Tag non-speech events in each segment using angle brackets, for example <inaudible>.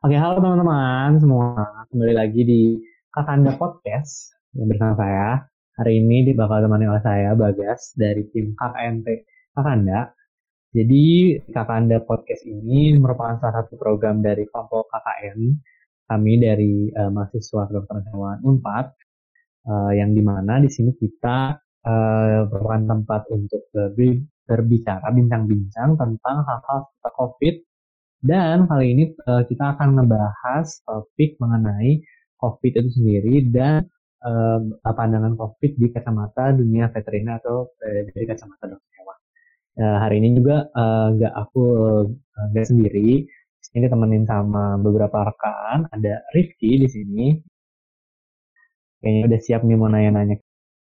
Oke, halo teman-teman semua. Kembali lagi di Kakanda Podcast yang bersama saya. Hari ini bakal temani oleh saya, Bagas, dari tim KKNT Kakanda. Jadi, Kakanda Podcast ini merupakan salah satu program dari kelompok KKN. Kami dari uh, mahasiswa kedokteran hewan UNPAD, uh, yang di mana di sini kita uh, tempat untuk berbicara, bincang-bincang tentang hal-hal seputar COVID dan kali ini uh, kita akan membahas topik mengenai COVID itu sendiri dan uh, pandangan COVID di kacamata dunia veteriner atau uh, dari kacamata dokter hewan. Uh, hari ini juga nggak uh, aku nggak uh, sendiri. Ini temenin sama beberapa rekan. Ada Rifki di sini. Kayaknya udah siap nih mau nanya-nanya.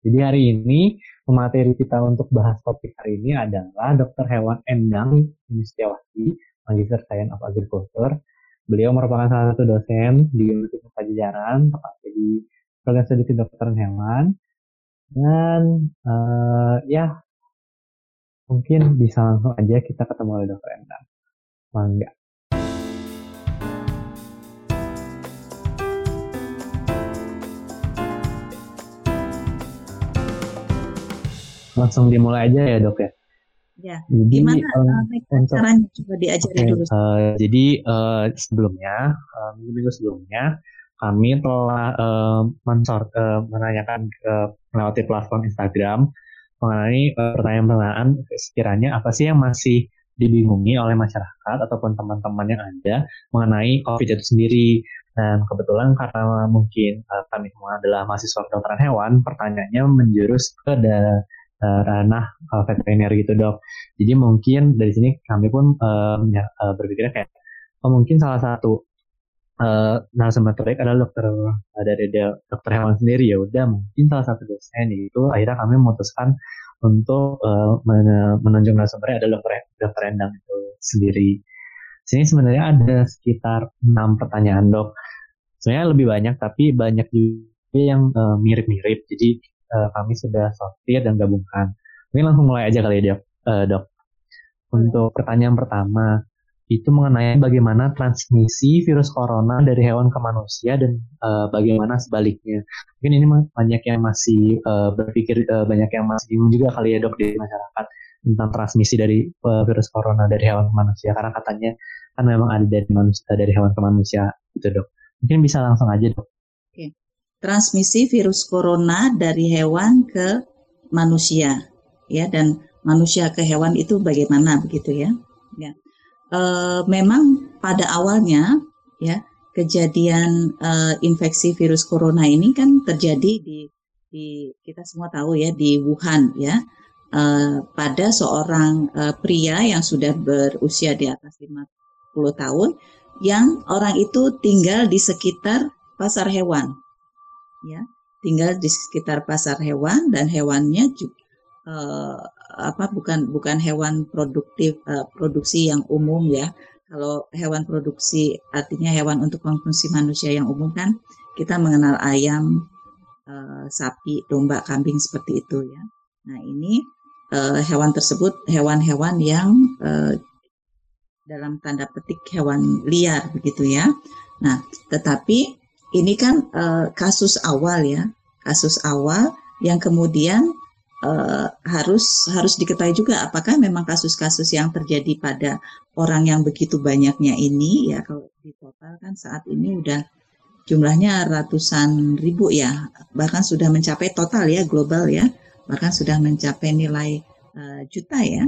Jadi hari ini pemateri kita untuk bahas topik hari ini adalah Dokter Hewan Endang Setiawati Magister Science of Agriculture. Beliau merupakan salah satu dosen di Universitas Pajajaran, tepatnya di program studi kedokteran hewan. Dan uh, ya, mungkin bisa langsung aja kita ketemu oleh dokter Endang. Mangga. Langsung dimulai aja ya dok ya. Ya, jadi, gimana uh, untuk, caranya coba diajari okay, dulu. Uh, jadi uh, sebelumnya uh, minggu-minggu sebelumnya kami telah uh, mensort uh, menanyakan ke melewati platform Instagram mengenai pertanyaan-pertanyaan sekiranya apa sih yang masih dibingungi oleh masyarakat ataupun teman-teman yang ada mengenai COVID itu sendiri. Dan kebetulan karena mungkin uh, kami semua adalah mahasiswa kedokteran hewan, pertanyaannya menjurus ke uh, ranah uh, veteriner gitu dok. Jadi mungkin dari sini kami pun uh, ya, uh, berpikirnya kayak oh, mungkin salah satu uh, narasumber terbaik adalah dokter uh, dari dokter hewan sendiri ya udah mungkin salah satu dosen itu akhirnya kami memutuskan untuk uh, menunjuk narasumbernya adalah dokter dokter Endang itu sendiri. Sini sebenarnya ada sekitar enam pertanyaan dok. Sebenarnya lebih banyak tapi banyak juga yang mirip-mirip. Uh, Jadi uh, kami sudah sortir dan gabungkan. Mungkin langsung mulai aja kali ya dok. Uh, dok. Untuk pertanyaan pertama itu mengenai bagaimana transmisi virus corona dari hewan ke manusia dan uh, bagaimana sebaliknya. Mungkin ini banyak yang masih uh, berpikir uh, banyak yang masih bingung juga kali ya dok di masyarakat tentang transmisi dari uh, virus corona dari hewan ke manusia karena katanya kan memang ada dari manusia dari hewan ke manusia gitu dok. Mungkin bisa langsung aja dok transmisi virus corona dari hewan ke manusia ya. Dan manusia ke hewan itu bagaimana begitu ya. Ya. E, memang pada awalnya ya kejadian e, infeksi virus corona ini kan terjadi di di kita semua tahu ya di Wuhan ya. E, pada seorang e, pria yang sudah berusia di atas 50 tahun yang orang itu tinggal di sekitar pasar hewan ya. Tinggal di sekitar pasar hewan dan hewannya juga uh, apa bukan bukan hewan produktif uh, produksi yang umum ya. Kalau hewan produksi artinya hewan untuk konsumsi manusia yang umum kan kita mengenal ayam uh, sapi domba kambing seperti itu ya. Nah ini uh, hewan tersebut hewan-hewan yang uh, dalam tanda petik hewan liar begitu ya. Nah tetapi ini kan uh, kasus awal ya, kasus awal yang kemudian uh, harus harus diketahui juga apakah memang kasus-kasus yang terjadi pada orang yang begitu banyaknya ini ya kalau di total kan saat ini udah jumlahnya ratusan ribu ya. Bahkan sudah mencapai total ya global ya. Bahkan sudah mencapai nilai uh, juta ya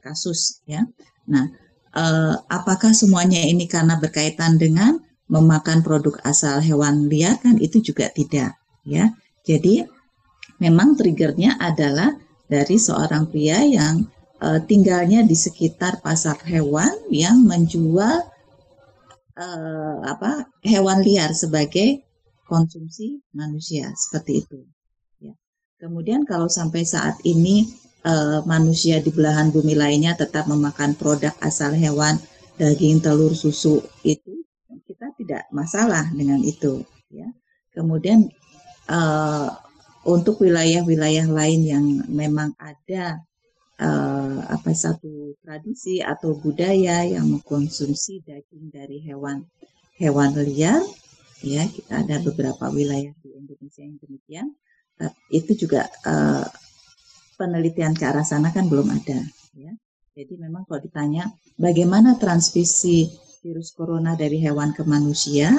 kasus ya. Nah uh, apakah semuanya ini karena berkaitan dengan memakan produk asal hewan liar kan itu juga tidak ya. Jadi memang triggernya adalah dari seorang pria yang uh, tinggalnya di sekitar pasar hewan yang menjual uh, apa hewan liar sebagai konsumsi manusia seperti itu. Ya. Kemudian kalau sampai saat ini uh, manusia di belahan bumi lainnya tetap memakan produk asal hewan, daging, telur, susu itu kita tidak masalah dengan itu ya kemudian uh, untuk wilayah-wilayah lain yang memang ada uh, apa satu tradisi atau budaya yang mengkonsumsi daging dari hewan hewan liar, ya kita ada beberapa wilayah di Indonesia yang demikian. Itu juga uh, penelitian ke arah sana kan belum ada, ya. Jadi memang kalau ditanya bagaimana transmisi virus corona dari hewan ke manusia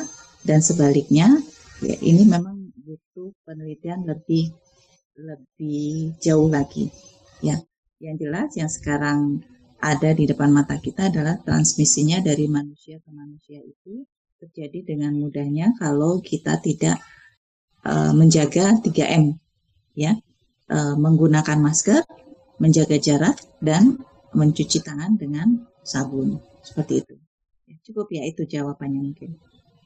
dan sebaliknya, ya ini memang butuh penelitian lebih lebih jauh lagi. Ya, yang jelas yang sekarang ada di depan mata kita adalah transmisinya dari manusia ke manusia itu terjadi dengan mudahnya kalau kita tidak uh, menjaga 3M, ya, uh, menggunakan masker, menjaga jarak dan mencuci tangan dengan sabun seperti itu. Cukup ya itu jawabannya mungkin.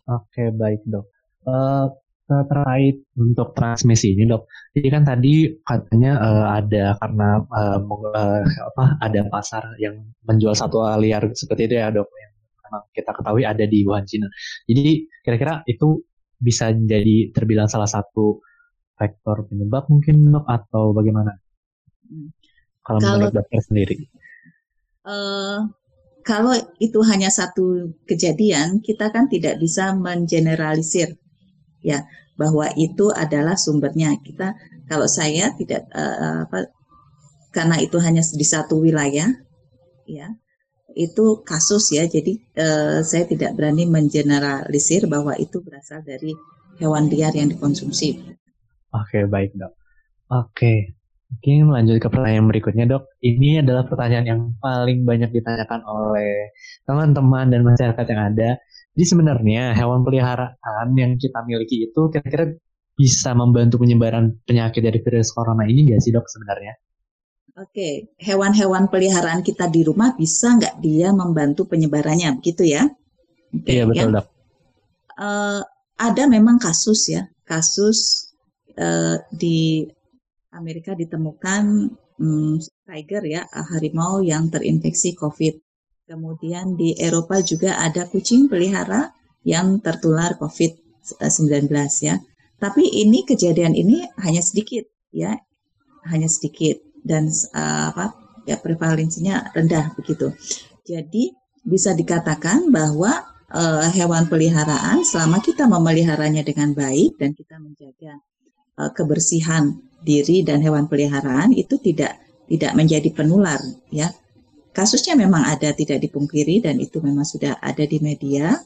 Oke baik dok. Uh, terkait untuk transmisi ini dok. Jadi kan tadi katanya uh, ada karena uh, uh, apa ada pasar yang menjual satwa liar seperti itu ya dok yang memang kita ketahui ada di Wuhan Cina. Jadi kira-kira itu bisa jadi terbilang salah satu faktor penyebab mungkin dok atau bagaimana? Hmm. Kalau menurut dokter sendiri? uh, kalau itu hanya satu kejadian, kita kan tidak bisa mengeneralisir ya bahwa itu adalah sumbernya. Kita kalau saya tidak uh, apa karena itu hanya di satu wilayah ya itu kasus ya. Jadi uh, saya tidak berani mengeneralisir bahwa itu berasal dari hewan liar yang dikonsumsi. Oke, baik, Dok. Oke. Mungkin lanjut ke pertanyaan berikutnya dok. Ini adalah pertanyaan yang paling banyak ditanyakan oleh teman-teman dan masyarakat yang ada. Jadi sebenarnya hewan peliharaan yang kita miliki itu kira-kira bisa membantu penyebaran penyakit dari virus corona ini nggak sih dok sebenarnya? Oke, hewan-hewan peliharaan kita di rumah bisa nggak dia membantu penyebarannya, begitu ya? Oke, iya betul ya? dok. Uh, ada memang kasus ya, kasus uh, di Amerika ditemukan hmm, tiger ya harimau yang terinfeksi COVID. Kemudian di Eropa juga ada kucing pelihara yang tertular COVID-19 ya. Tapi ini kejadian ini hanya sedikit ya, hanya sedikit dan uh, apa ya prevalensinya rendah begitu. Jadi bisa dikatakan bahwa uh, hewan peliharaan selama kita memeliharanya dengan baik dan kita menjaga uh, kebersihan diri dan hewan peliharaan itu tidak tidak menjadi penular ya. Kasusnya memang ada tidak dipungkiri dan itu memang sudah ada di media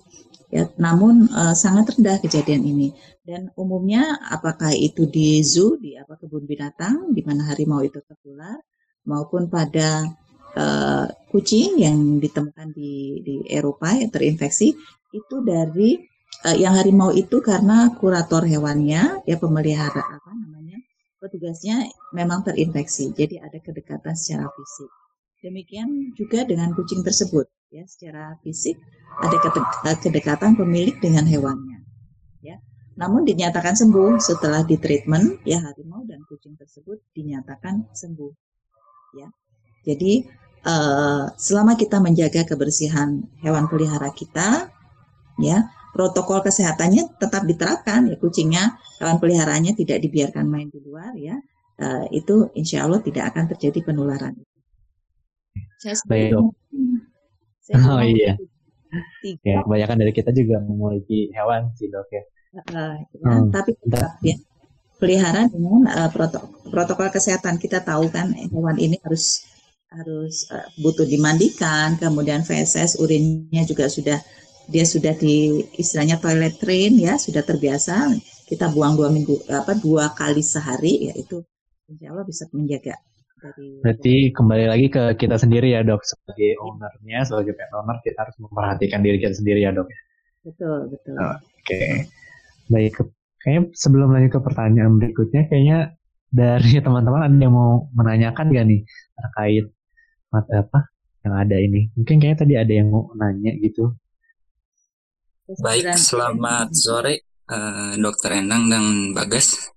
ya namun uh, sangat rendah kejadian ini dan umumnya apakah itu di zoo di apa kebun binatang di mana harimau itu tertular maupun pada uh, kucing yang ditemukan di di Eropa yang terinfeksi itu dari uh, yang harimau itu karena kurator hewannya ya pemelihara apa namanya petugasnya memang terinfeksi jadi ada kedekatan secara fisik. Demikian juga dengan kucing tersebut ya. Secara fisik ada eh, kedekatan pemilik dengan hewannya ya. Namun dinyatakan sembuh setelah ditreatment ya harimau dan kucing tersebut dinyatakan sembuh ya. Jadi uh, selama kita menjaga kebersihan hewan pelihara kita ya protokol kesehatannya tetap diterapkan ya kucingnya hewan peliharaannya tidak dibiarkan main di luar ya uh, itu insya Allah tidak akan terjadi penularan. Saya Baik dok. Saya oh iya. Tiga. Ya, kebanyakan dari kita juga memiliki hewan sih dok ya. Uh, ya hmm. Tapi tetap ya pelihara dengan uh, protokol, protokol kesehatan kita tahu kan hewan ini harus harus uh, butuh dimandikan, kemudian feses urinnya juga sudah dia sudah di istilahnya toilet train ya sudah terbiasa. Kita buang dua minggu apa dua kali sehari ya itu insya Allah bisa menjaga dari berarti kembali lagi ke kita sendiri ya dok? Sebagai ownernya sebagai pet owner kita harus memperhatikan diri kita sendiri ya dok? Betul betul. Oke. Okay. baik kayaknya sebelum lanjut ke pertanyaan berikutnya kayaknya dari <laughs> teman-teman ada yang mau menanyakan gak nih terkait apa yang ada ini? Mungkin kayaknya tadi ada yang mau nanya gitu Baik, selamat sore uh, Dokter Endang dan Bagas.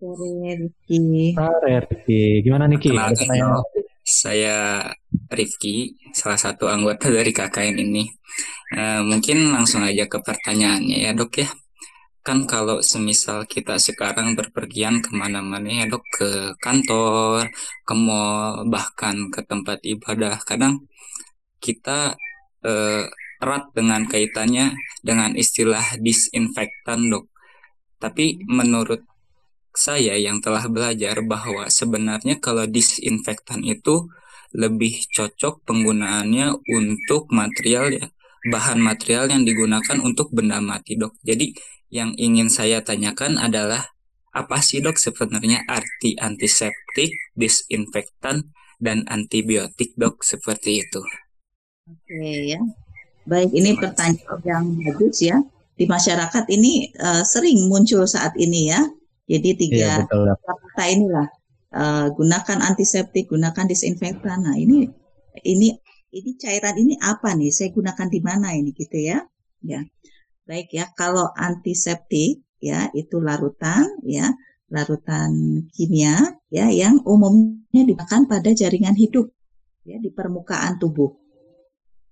Sore Rifki. Sore Rifki. Gimana Niki? Saya Rifki, salah satu anggota dari KKN ini. Uh, mungkin langsung aja ke pertanyaannya ya dok ya. Kan kalau semisal kita sekarang berpergian ke mana-mana ya dok, ke kantor, ke mall, bahkan ke tempat ibadah, kadang kita uh, erat dengan kaitannya dengan istilah disinfektan dok. Tapi menurut saya yang telah belajar bahwa sebenarnya kalau disinfektan itu lebih cocok penggunaannya untuk material ya bahan material yang digunakan untuk benda mati dok. Jadi yang ingin saya tanyakan adalah apa sih dok sebenarnya arti antiseptik, disinfektan, dan antibiotik dok seperti itu? Oke ya, baik ini pertanyaan yang bagus ya. Di masyarakat ini uh, sering muncul saat ini ya. Jadi tiga ya, kata inilah uh, gunakan antiseptik, gunakan disinfektan. Nah ini ini ini cairan ini apa nih? Saya gunakan di mana ini gitu ya? Ya, baik ya. Kalau antiseptik ya itu larutan ya larutan kimia ya yang umumnya digunakan pada jaringan hidup ya di permukaan tubuh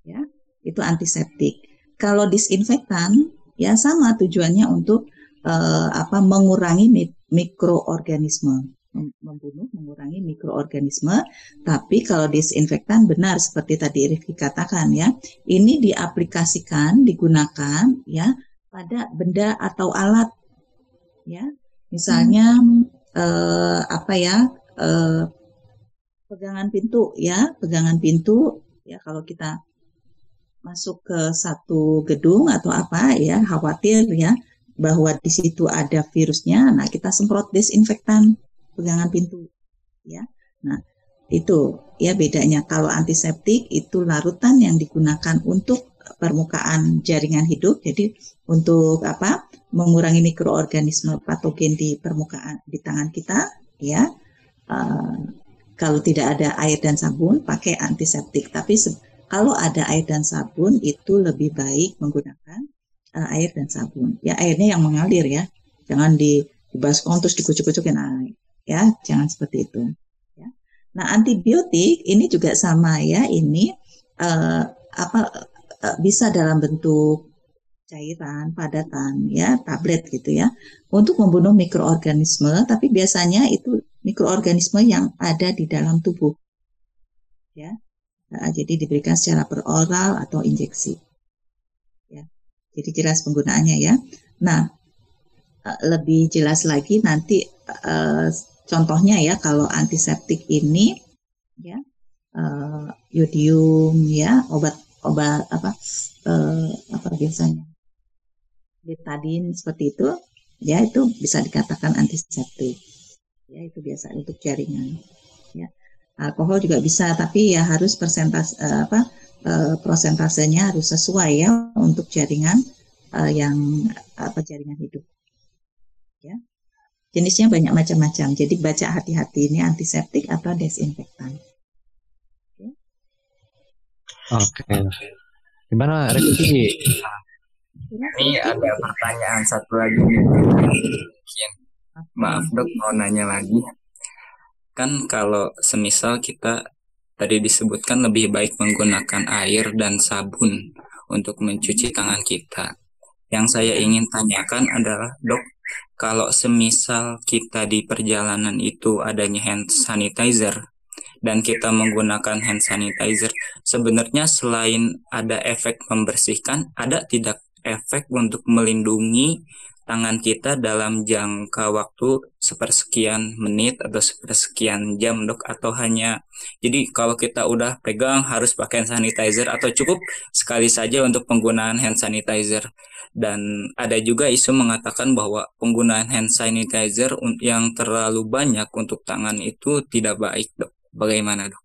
ya itu antiseptik. Kalau disinfektan ya sama tujuannya untuk uh, apa mengurangi mikroorganisme. Membunuh mengurangi mikroorganisme. Tapi kalau disinfektan benar seperti tadi Rifki katakan ya ini diaplikasikan digunakan ya pada benda atau alat. Ya misalnya hmm. eh, apa ya eh, pegangan pintu ya pegangan pintu. Ya kalau kita masuk ke satu gedung atau apa ya khawatir ya bahwa di situ ada virusnya nah kita semprot desinfektan pegangan pintu ya. Nah itu ya bedanya. Kalau antiseptik itu larutan yang digunakan untuk permukaan jaringan hidup jadi untuk apa mengurangi mikroorganisme patogen di permukaan di tangan kita ya. Uh, kalau tidak ada air dan sabun pakai antiseptik. Tapi kalau ada air dan sabun itu lebih baik menggunakan uh, air dan sabun. Ya airnya yang mengalir ya, jangan di, dibaskom terus dikucuk-kucukin air. Ya, jangan seperti itu. Ya. Nah antibiotik ini juga sama ya, ini uh, apa uh, bisa dalam bentuk cairan, padatan, ya tablet gitu ya, untuk membunuh mikroorganisme. Tapi biasanya itu mikroorganisme yang ada di dalam tubuh. Ya, Nah, jadi diberikan secara peroral atau injeksi. Ya. Jadi jelas penggunaannya ya. Nah, eh, lebih jelas lagi nanti uh, contohnya ya kalau antiseptik ini ya uh, yodium ya obat obat apa uh, apa biasanya betadin seperti itu ya itu bisa dikatakan antiseptik ya itu biasa untuk jaringan alkohol juga bisa tapi ya harus persentase uh, apa uh, prosentasenya harus sesuai ya untuk jaringan uh, yang apa jaringan hidup. Ya. Jenisnya banyak macam-macam. Jadi baca hati-hati ini antiseptik atau desinfektan. Oke. Okay. gimana Reki ini ada pertanyaan satu lagi nih maaf dok mau nanya lagi kan kalau semisal kita tadi disebutkan lebih baik menggunakan air dan sabun untuk mencuci tangan kita. Yang saya ingin tanyakan adalah, dok, kalau semisal kita di perjalanan itu adanya hand sanitizer dan kita menggunakan hand sanitizer, sebenarnya selain ada efek membersihkan, ada tidak efek untuk melindungi tangan kita dalam jangka waktu sepersekian menit atau sepersekian jam dok atau hanya jadi kalau kita udah pegang harus pakai hand sanitizer atau cukup sekali saja untuk penggunaan hand sanitizer. Dan ada juga isu mengatakan bahwa penggunaan hand sanitizer yang terlalu banyak untuk tangan itu tidak baik dok. Bagaimana dok?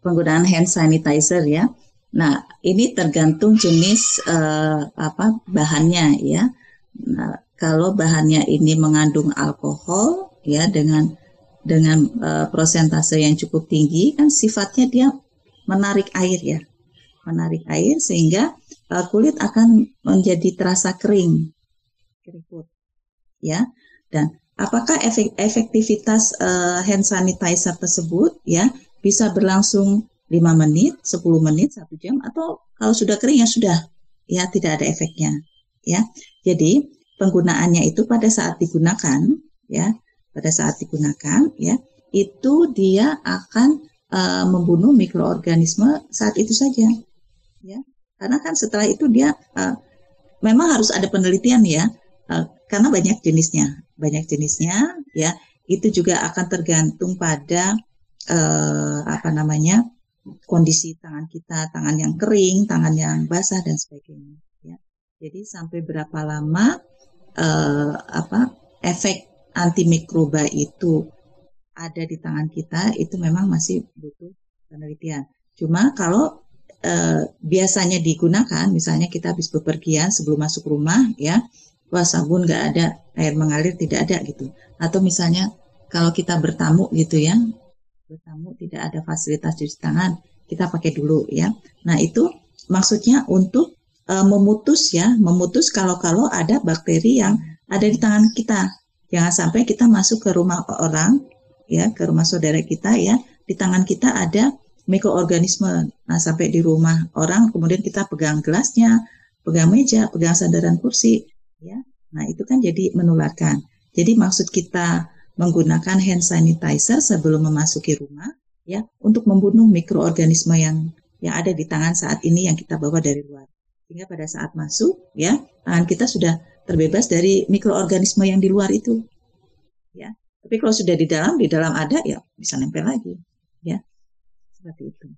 Penggunaan hand sanitizer ya. Nah ini tergantung jenis uh, apa bahannya ya Nah, kalau bahannya ini mengandung alkohol ya dengan dengan uh, prosentase yang cukup tinggi kan sifatnya dia menarik air ya. Menarik air sehingga uh, kulit akan menjadi terasa kering. Keriput. Ya. Dan apakah efek, efektivitas uh, hand sanitizer tersebut ya bisa berlangsung 5 menit, 10 menit, 1 jam atau kalau sudah kering ya sudah ya tidak ada efeknya ya. Jadi penggunaannya itu pada saat digunakan ya, pada saat digunakan ya, itu dia akan uh, membunuh mikroorganisme saat itu saja. Ya. Karena kan setelah itu dia uh, memang harus ada penelitian ya, uh, karena banyak jenisnya, banyak jenisnya ya. Itu juga akan tergantung pada uh, apa namanya kondisi tangan kita, tangan yang kering, tangan yang basah dan sebagainya. Jadi sampai berapa lama uh, apa efek antimikroba itu ada di tangan kita itu memang masih butuh penelitian. Cuma kalau uh, biasanya digunakan, misalnya kita habis bepergian sebelum masuk rumah ya, wah sabun nggak ada, air mengalir tidak ada gitu. Atau misalnya kalau kita bertamu gitu ya, bertamu tidak ada fasilitas cuci tangan, kita pakai dulu ya. Nah itu maksudnya untuk e, memutus ya, memutus kalau-kalau ada bakteri yang ada di tangan kita. Jangan sampai kita masuk ke rumah orang ya, ke rumah saudara kita ya, di tangan kita ada mikroorganisme. Nah sampai di rumah orang kemudian kita pegang gelasnya, pegang meja, pegang sandaran kursi ya. Nah itu kan jadi menularkan. Jadi maksud kita menggunakan hand sanitizer sebelum memasuki rumah ya untuk membunuh mikroorganisme yang yang ada di tangan saat ini yang kita bawa dari luar. Sehingga pada saat masuk ya tangan kita sudah terbebas dari mikroorganisme yang di luar itu. Ya. Tapi kalau sudah di dalam, di dalam ada ya bisa nempel lagi. Ya. Seperti itu.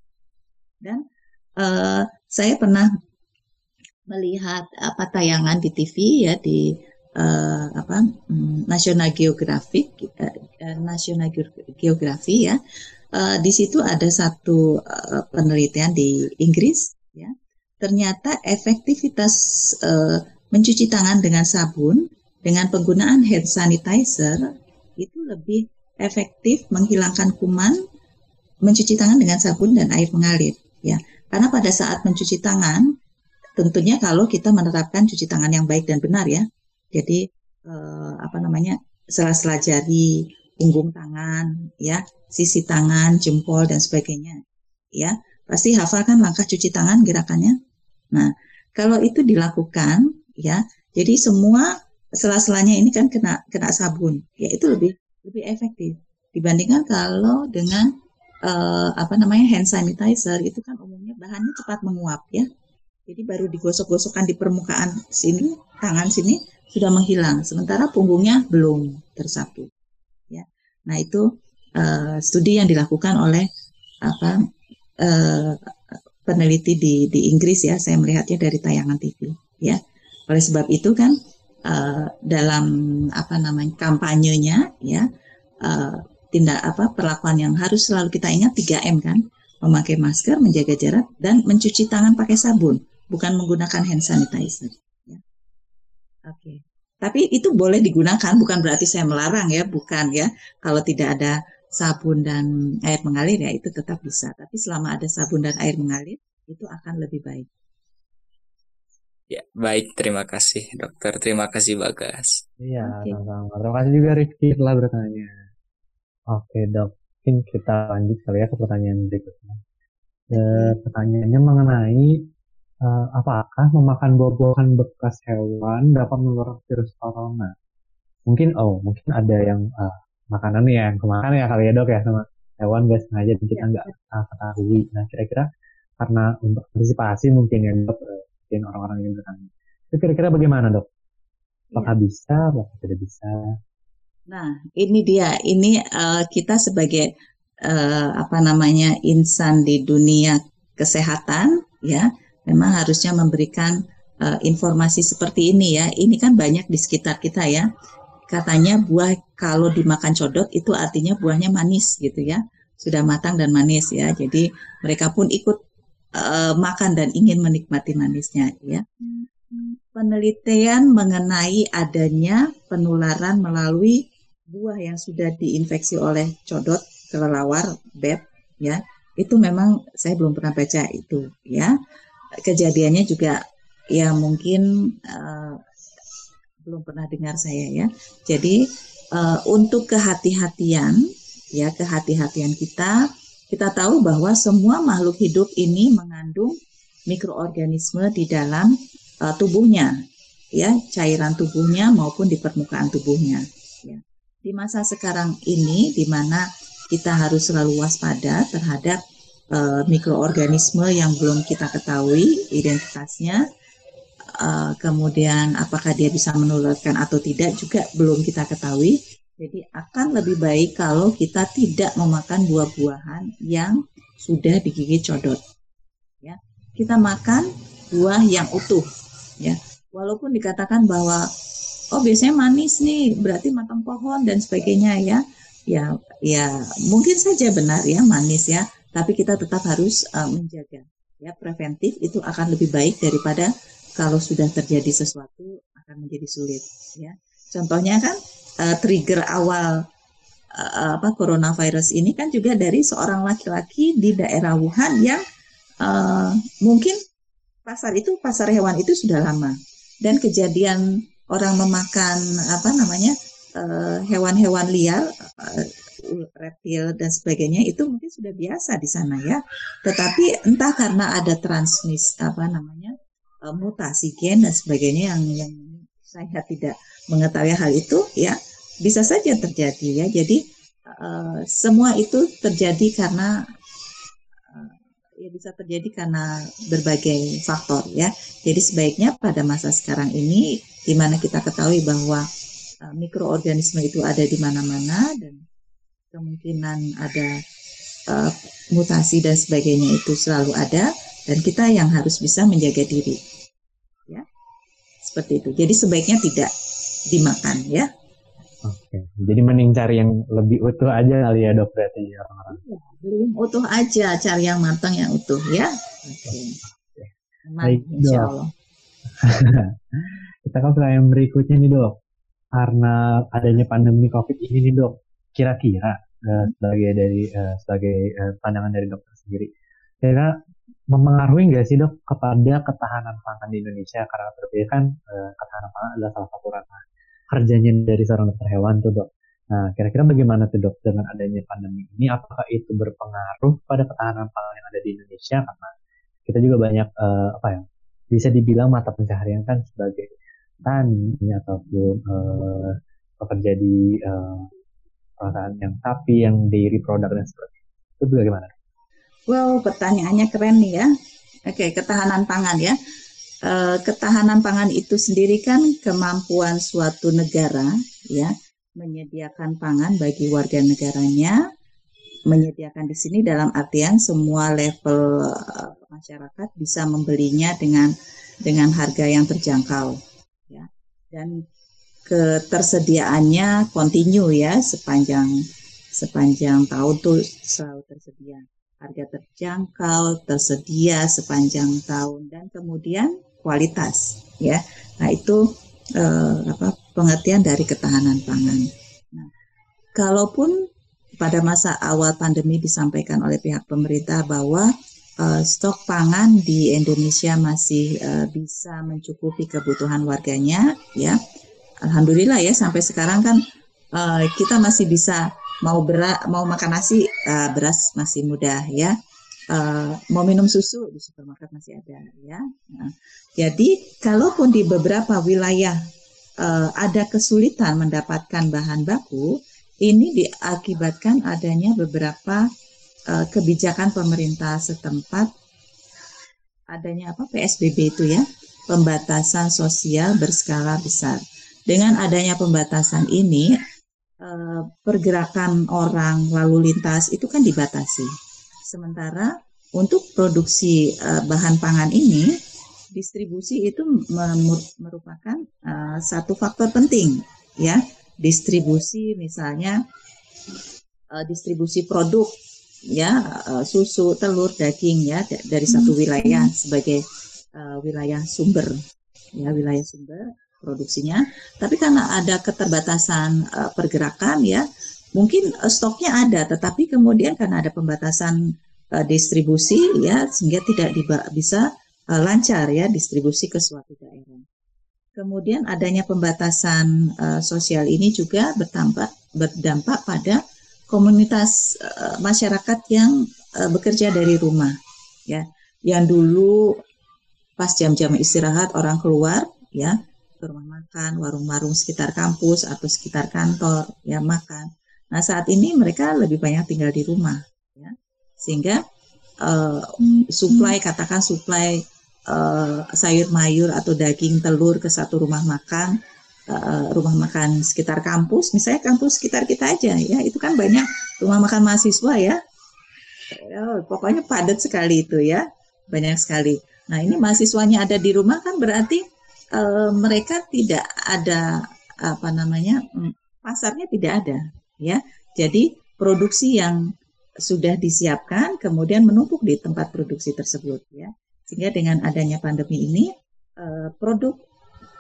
Dan uh, saya pernah melihat apa tayangan di TV ya di uh, apa um, National Geographic uh, National Geography ya uh, di situ ada satu uh, penelitian di Inggris ya ternyata efektivitas uh, mencuci tangan dengan sabun dengan penggunaan hand sanitizer itu lebih efektif menghilangkan kuman mencuci tangan dengan sabun dan air mengalir ya karena pada saat mencuci tangan tentunya kalau kita menerapkan cuci tangan yang baik dan benar ya jadi eh, apa namanya sela-sela jari, punggung tangan, ya, sisi tangan, jempol dan sebagainya. Ya, pasti hafalkan langkah cuci tangan gerakannya. Nah, kalau itu dilakukan, ya, jadi semua sela-selanya ini kan kena kena sabun, ya itu lebih lebih efektif dibandingkan kalau dengan uh, apa namanya hand sanitizer itu kan umumnya bahannya cepat menguap ya. Jadi baru digosok-gosokkan di permukaan sini, tangan sini, sudah menghilang, sementara punggungnya belum tersapu. Ya, nah itu uh, studi yang dilakukan oleh apa uh, peneliti di di Inggris ya, saya melihatnya dari tayangan TV. Ya, oleh sebab itu kan uh, dalam apa namanya kampanyenya ya uh, tindak apa perlakuan yang harus selalu kita ingat 3M kan memakai masker, menjaga jarak, dan mencuci tangan pakai sabun, bukan menggunakan hand sanitizer. Oke. Okay. Tapi itu boleh digunakan, bukan berarti saya melarang ya, bukan ya. Kalau tidak ada sabun dan air mengalir ya itu tetap bisa. Tapi selama ada sabun dan air mengalir itu akan lebih baik. Ya, baik. Terima kasih, dokter. Terima kasih, Bagas. Iya, okay. sama-sama. Terima kasih juga Rifki telah bertanya. Oke, dok. Mungkin kita lanjut kali ya ke pertanyaan berikutnya. Okay. pertanyaannya mengenai uh, apakah memakan buah-buahan bekas hewan dapat menular virus corona? Mungkin oh mungkin ada yang uh, makanan yang kemakan ya kali ya dok ya sama hewan gak sengaja dan kita nggak uh, ketahui. Nah kira-kira karena untuk antisipasi mungkin ya dok uh, mungkin orang-orang yang bertanya. Itu kira-kira bagaimana dok? Apakah ya. bisa? Apakah tidak bisa? Nah ini dia ini uh, kita sebagai uh, apa namanya insan di dunia kesehatan ya memang harusnya memberikan uh, informasi seperti ini ya. Ini kan banyak di sekitar kita ya. Katanya buah kalau dimakan codot itu artinya buahnya manis gitu ya. Sudah matang dan manis ya. Jadi mereka pun ikut uh, makan dan ingin menikmati manisnya ya. Penelitian mengenai adanya penularan melalui buah yang sudah diinfeksi oleh codot kelelawar beb ya itu memang saya belum pernah baca itu ya kejadiannya juga ya mungkin uh, belum pernah dengar saya ya. Jadi uh, untuk kehati-hatian ya kehati-hatian kita kita tahu bahwa semua makhluk hidup ini mengandung mikroorganisme di dalam uh, tubuhnya ya cairan tubuhnya maupun di permukaan tubuhnya ya. Di masa sekarang ini di mana kita harus selalu waspada terhadap uh, mikroorganisme yang belum kita ketahui identitasnya, uh, kemudian apakah dia bisa menularkan atau tidak juga belum kita ketahui. Jadi akan lebih baik kalau kita tidak memakan buah-buahan yang sudah digigit codot. Ya, kita makan buah yang utuh. Ya, walaupun dikatakan bahwa oh biasanya manis nih berarti matang pohon dan sebagainya ya ya ya mungkin saja benar ya manis ya tapi kita tetap harus uh, menjaga ya preventif itu akan lebih baik daripada kalau sudah terjadi sesuatu akan menjadi sulit ya contohnya kan uh, trigger awal uh, apa coronavirus ini kan juga dari seorang laki-laki di daerah Wuhan yang uh, mungkin pasar itu pasar hewan itu sudah lama dan kejadian orang memakan apa namanya hewan-hewan uh, liar, uh, reptil dan sebagainya itu mungkin sudah biasa di sana ya. Tetapi entah karena ada transmis apa namanya uh, mutasi gen dan sebagainya yang yang saya tidak mengetahui hal itu ya bisa saja terjadi ya. Jadi uh, semua itu terjadi karena ya bisa terjadi karena berbagai faktor ya. Jadi sebaiknya pada masa sekarang ini di mana kita ketahui bahwa uh, mikroorganisme itu ada di mana-mana dan kemungkinan ada uh, mutasi dan sebagainya itu selalu ada dan kita yang harus bisa menjaga diri seperti itu. Jadi sebaiknya tidak dimakan ya. Oke. Jadi mending cari yang lebih utuh aja kali ya dok berarti ya orang-orang. Ya, utuh aja. Cari yang matang yang utuh ya. Oke. Baik, insya Allah. <laughs> Kita kan yang berikutnya nih dok. Karena adanya pandemi COVID ini nih dok, kira-kira uh, sebagai dari uh, sebagai uh, pandangan dari dokter sendiri, kira mempengaruhi nggak sih dok kepada ketahanan pangan di Indonesia? Karena terpilih kan uh, ketahanan pangan adalah salah satu ranah kerjanya dari seorang dokter hewan tuh dok. Nah, kira-kira bagaimana tuh dok dengan adanya pandemi ini? Apakah itu berpengaruh pada ketahanan pangan yang ada di Indonesia? Karena kita juga banyak uh, apa ya bisa dibilang mata pencaharian kan sebagai petani ataupun uh, pekerja di uh, perusahaan yang sapi, yang dairy product dan seperti. Itu bagaimana? Well, pertanyaannya keren nih ya. Oke, ketahanan pangan ya. Uh, ketahanan pangan itu sendiri kan kemampuan suatu negara ya menyediakan pangan bagi warga negaranya, menyediakan di sini dalam artian semua level uh, masyarakat bisa membelinya dengan dengan harga yang terjangkau dan ketersediaannya kontinu ya sepanjang sepanjang tahun tuh selalu tersedia harga terjangkau tersedia sepanjang tahun dan kemudian kualitas ya. Nah itu eh, apa pengertian dari ketahanan pangan. Nah kalaupun pada masa awal pandemi disampaikan oleh pihak pemerintah bahwa uh, stok pangan di Indonesia masih uh, bisa mencukupi kebutuhan warganya ya alhamdulillah ya sampai sekarang kan uh, kita masih bisa mau mau makan nasi uh, beras masih mudah ya. Uh, mau minum susu di supermarket masih ada ya. Nah, jadi kalaupun di beberapa wilayah uh, ada kesulitan mendapatkan bahan baku ini diakibatkan adanya beberapa uh, kebijakan pemerintah setempat. Adanya apa? PSBB itu ya. Pembatasan sosial berskala besar. Dengan adanya pembatasan ini uh, pergerakan orang lalu lintas itu kan dibatasi. Sementara untuk produksi uh, bahan pangan ini distribusi itu merupakan uh, satu faktor penting ya distribusi misalnya distribusi produk ya uh, susu, telur, daging ya dari satu hmm. wilayah sebagai uh, wilayah sumber ya wilayah sumber produksinya. Tapi karena ada keterbatasan uh, pergerakan ya, mungkin uh, stoknya ada, tetapi kemudian karena ada pembatasan uh, distribusi ya sehingga tidak bisa uh, lancar ya distribusi ke suatu daerah. Kemudian adanya pembatasan uh, sosial ini juga berdampak berdampak pada komunitas uh, masyarakat yang uh, bekerja dari rumah ya yang dulu pas jam-jam istirahat orang keluar ya ke rumah makan warung-warung sekitar kampus atau sekitar kantor ya makan. Nah saat ini mereka lebih banyak tinggal di rumah ya. Sehingga uh, supply katakan supply uh, sayur mayur atau daging telur ke satu rumah makan uh, rumah makan sekitar kampus misalnya kampus sekitar kita aja ya itu kan banyak rumah makan mahasiswa ya. Oh, pokoknya padat sekali itu ya banyak sekali. Nah ini mahasiswanya ada di rumah kan berarti uh, mereka tidak ada apa namanya mm, pasarnya tidak ada ya. Jadi produksi yang sudah disiapkan kemudian menumpuk di tempat produksi tersebut ya. Sehingga dengan adanya pandemi ini eh, produk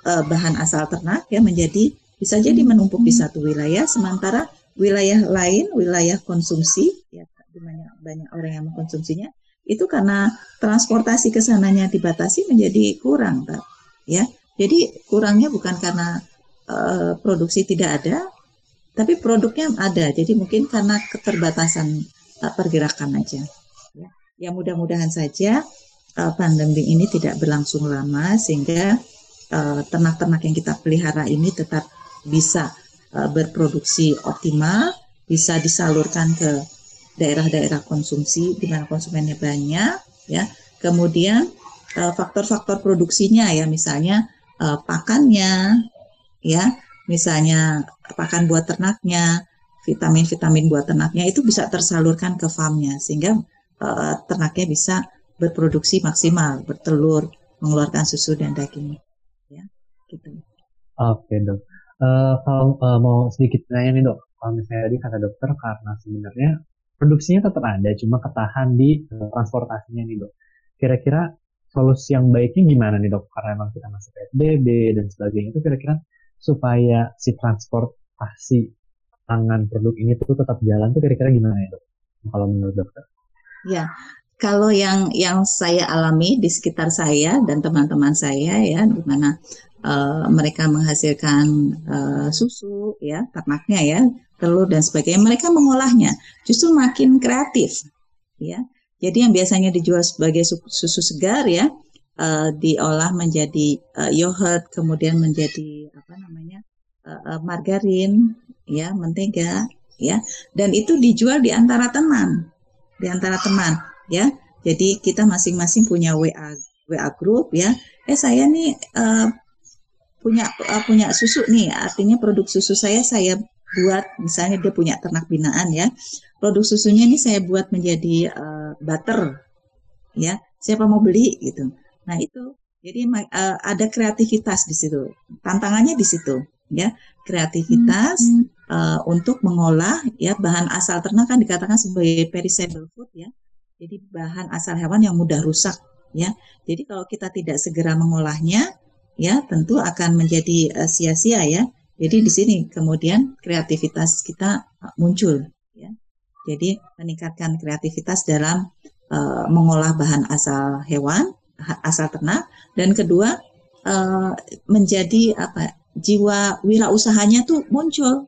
eh, bahan asal ternak ya menjadi bisa jadi menumpuk di satu wilayah sementara wilayah lain wilayah konsumsi ya banyak banyak orang yang mengkonsumsinya itu karena transportasi ke sananya dibatasi menjadi kurang Pak ya jadi kurangnya bukan karena uh, produksi tidak ada tapi produknya ada. Jadi mungkin karena keterbatasan uh, pergerakan aja. Ya, ya mudah-mudahan saja uh, pandemi ini tidak berlangsung lama sehingga ternak-ternak yang kita pelihara ini tetap bisa berproduksi optimal bisa disalurkan ke daerah-daerah konsumsi di mana konsumennya banyak ya. Kemudian faktor-faktor produksinya ya misalnya uh, pakannya ya misalnya pakan buat ternaknya, vitamin-vitamin buat ternaknya itu bisa tersalurkan ke farmnya sehingga uh, ternaknya bisa berproduksi maksimal, bertelur, mengeluarkan susu dan daging. Ya, gitu. Oke dok. Uh, kalau uh, mau sedikit nanya nih dok, kalau misalnya tadi kata dokter karena sebenarnya produksinya tetap ada, cuma ketahan di transportasinya nih dok. Kira-kira solusi yang baiknya gimana nih dok? Karena emang kita masih PSBB dan sebagainya itu kira-kira supaya si transportasi tangan produk ini tuh tetap jalan tuh kira-kira gimana ya dok? Kalau menurut dokter? Ya, kalau yang yang saya alami di sekitar saya dan teman-teman saya ya, di mana uh, mereka menghasilkan uh, susu ya ternaknya ya telur dan sebagainya, mereka mengolahnya justru makin kreatif ya. Jadi yang biasanya dijual sebagai susu segar ya, uh, diolah menjadi uh, yogurt, kemudian menjadi apa namanya uh, margarin, ya mentega, ya, dan itu dijual di antara teman, di antara teman, ya. Jadi kita masing-masing punya WA WA group, ya. Eh saya nih uh, punya uh, punya susu nih, artinya produk susu saya saya buat, misalnya dia punya ternak binaan, ya. Produk susunya ini saya buat menjadi uh, butter, ya. Siapa mau beli gitu Nah itu jadi uh, ada kreativitas di situ. Tantangannya di situ ya kreativitas hmm. uh, untuk mengolah ya bahan asal ternak kan dikatakan sebagai perishable food ya. Jadi bahan asal hewan yang mudah rusak ya. Jadi kalau kita tidak segera mengolahnya ya tentu akan menjadi uh, sia-sia ya. Jadi di sini kemudian kreativitas kita muncul ya. Jadi meningkatkan kreativitas dalam uh, mengolah bahan asal hewan asal ternak. Dan kedua uh, menjadi apa jiwa wirausahanya tuh muncul.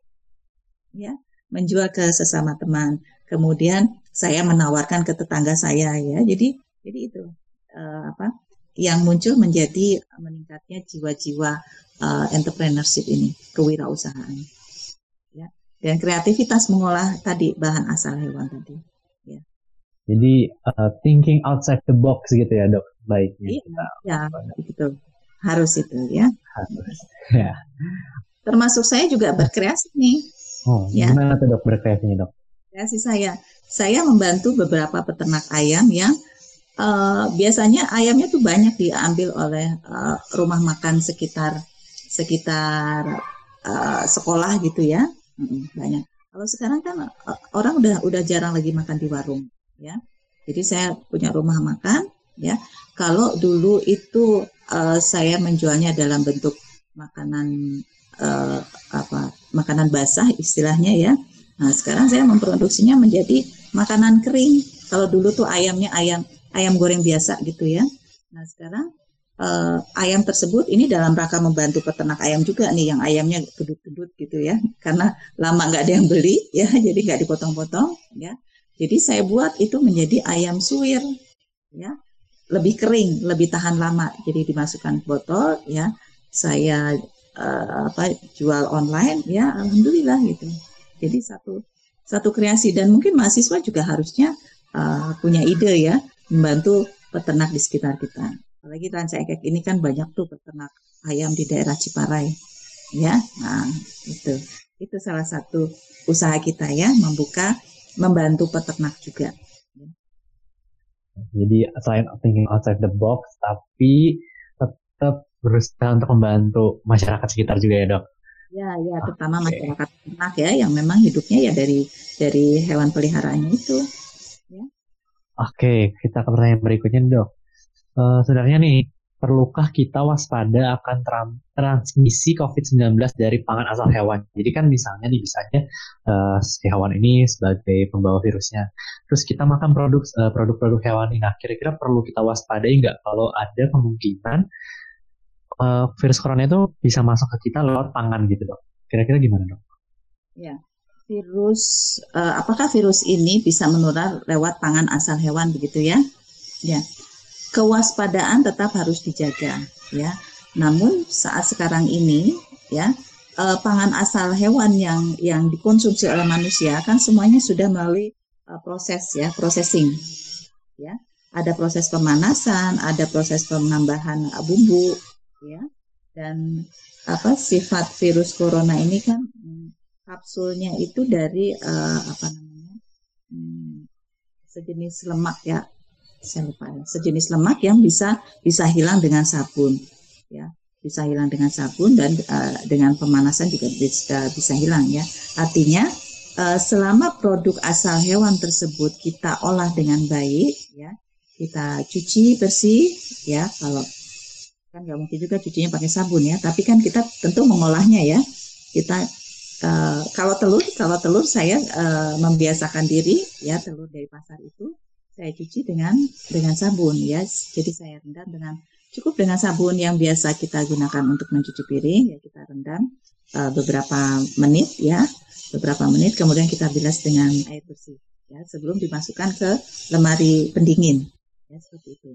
Ya menjual ke sesama teman. Kemudian saya menawarkan ke tetangga saya ya. Jadi jadi itu uh, apa yang muncul menjadi meningkatnya jiwa-jiwa uh, entrepreneurship ini kewirausahaan dan kreativitas mengolah tadi bahan asal hewan tadi jadi uh, thinking outside the box gitu ya dok, baiknya. Iya, kita, ya, gitu. Harus itu ya. Harus. Ya. Termasuk saya juga berkreasi nih. Oh, ya. gimana tuh dok berkreasinya dok? Kreasi saya, saya membantu beberapa peternak ayam yang uh, biasanya ayamnya tuh banyak diambil oleh uh, rumah makan sekitar sekitar uh, sekolah gitu ya, banyak. Kalau sekarang kan orang udah udah jarang lagi makan di warung ya. Jadi saya punya rumah makan ya. Kalau dulu itu uh, saya menjualnya dalam bentuk makanan uh, apa makanan basah istilahnya ya. Nah, sekarang saya memproduksinya menjadi makanan kering. Kalau dulu tuh ayamnya ayam ayam goreng biasa gitu ya. Nah, sekarang uh, ayam tersebut ini dalam rangka membantu peternak ayam juga nih yang ayamnya gedut-gedut gitu ya karena lama nggak ada yang beli <laughs> ya jadi nggak dipotong-potong ya jadi saya buat itu menjadi ayam suwir, ya, lebih kering, lebih tahan lama. Jadi dimasukkan botol, ya, saya uh, apa jual online, ya, alhamdulillah gitu. Jadi satu satu kreasi dan mungkin mahasiswa juga harusnya uh, punya ide ya membantu peternak di sekitar kita. Apalagi Ranca Ekek ini kan banyak tuh peternak ayam di daerah Ciparai, ya. Nah itu itu salah satu usaha kita ya membuka membantu peternak juga. Jadi selain thinking outside the box, tapi tetap berusaha untuk membantu masyarakat sekitar juga ya dok. Ya, ya, terutama okay. masyarakat ternak ya yang memang hidupnya ya dari dari hewan peliharaannya itu. Ya. Oke, kita ke pertanyaan berikutnya dok. Uh, sebenarnya nih, perlukah kita waspada akan transmisi COVID-19 dari pangan asal hewan? Jadi kan misalnya nih, misalnya uh, si hewan ini sebagai pembawa virusnya. Terus kita makan produk uh, produk-produk hewan ini. Nah, kira-kira perlu kita waspadai nggak kalau ada kemungkinan uh, virus corona itu bisa masuk ke kita lewat pangan gitu dok. Kira-kira gimana dok? Ya, virus uh, apakah virus ini bisa menular lewat pangan asal hewan begitu ya? Ya, kewaspadaan tetap harus dijaga ya. Namun saat sekarang ini ya uh, pangan asal hewan yang yang dikonsumsi oleh manusia kan semuanya sudah melalui uh, proses ya processing ya ada proses pemanasan ada proses penambahan bumbu ya dan apa sifat virus corona ini kan hmm, kapsulnya itu dari uh, apa namanya hmm, sejenis lemak ya saya ya sejenis lemak yang bisa bisa hilang dengan sabun. Ya bisa hilang dengan sabun dan uh, dengan pemanasan juga bisa bisa hilang ya. Artinya uh, selama produk asal hewan tersebut kita olah dengan baik ya kita cuci bersih ya kalau kan nggak mungkin juga cucinya pakai sabun ya. Tapi kan kita tentu mengolahnya ya. Kita uh, kalau telur kalau telur saya uh, membiasakan diri ya telur dari pasar itu saya cuci dengan dengan sabun ya jadi saya rendam dengan cukup dengan sabun yang biasa kita gunakan untuk mencuci piring ya kita rendam uh, beberapa menit ya. Beberapa menit kemudian kita bilas dengan air bersih ya sebelum dimasukkan ke lemari pendingin ya seperti itu.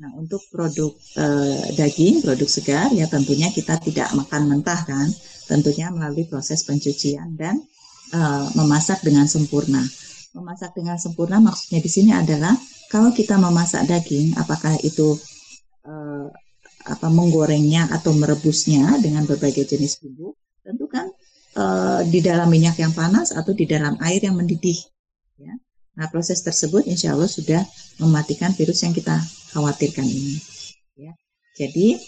Nah, untuk produk eh, daging, produk segar, ya tentunya kita tidak makan mentah kan, tentunya melalui proses pencucian dan eh, memasak dengan sempurna. Memasak dengan sempurna maksudnya di sini adalah kalau kita memasak daging, apakah itu eh, apa menggorengnya atau merebusnya dengan berbagai jenis bumbu, tentu kan eh, di dalam minyak yang panas atau di dalam air yang mendidih. Ya. Nah, proses tersebut insya Allah sudah mematikan virus yang kita khawatirkan ini. Ya. Jadi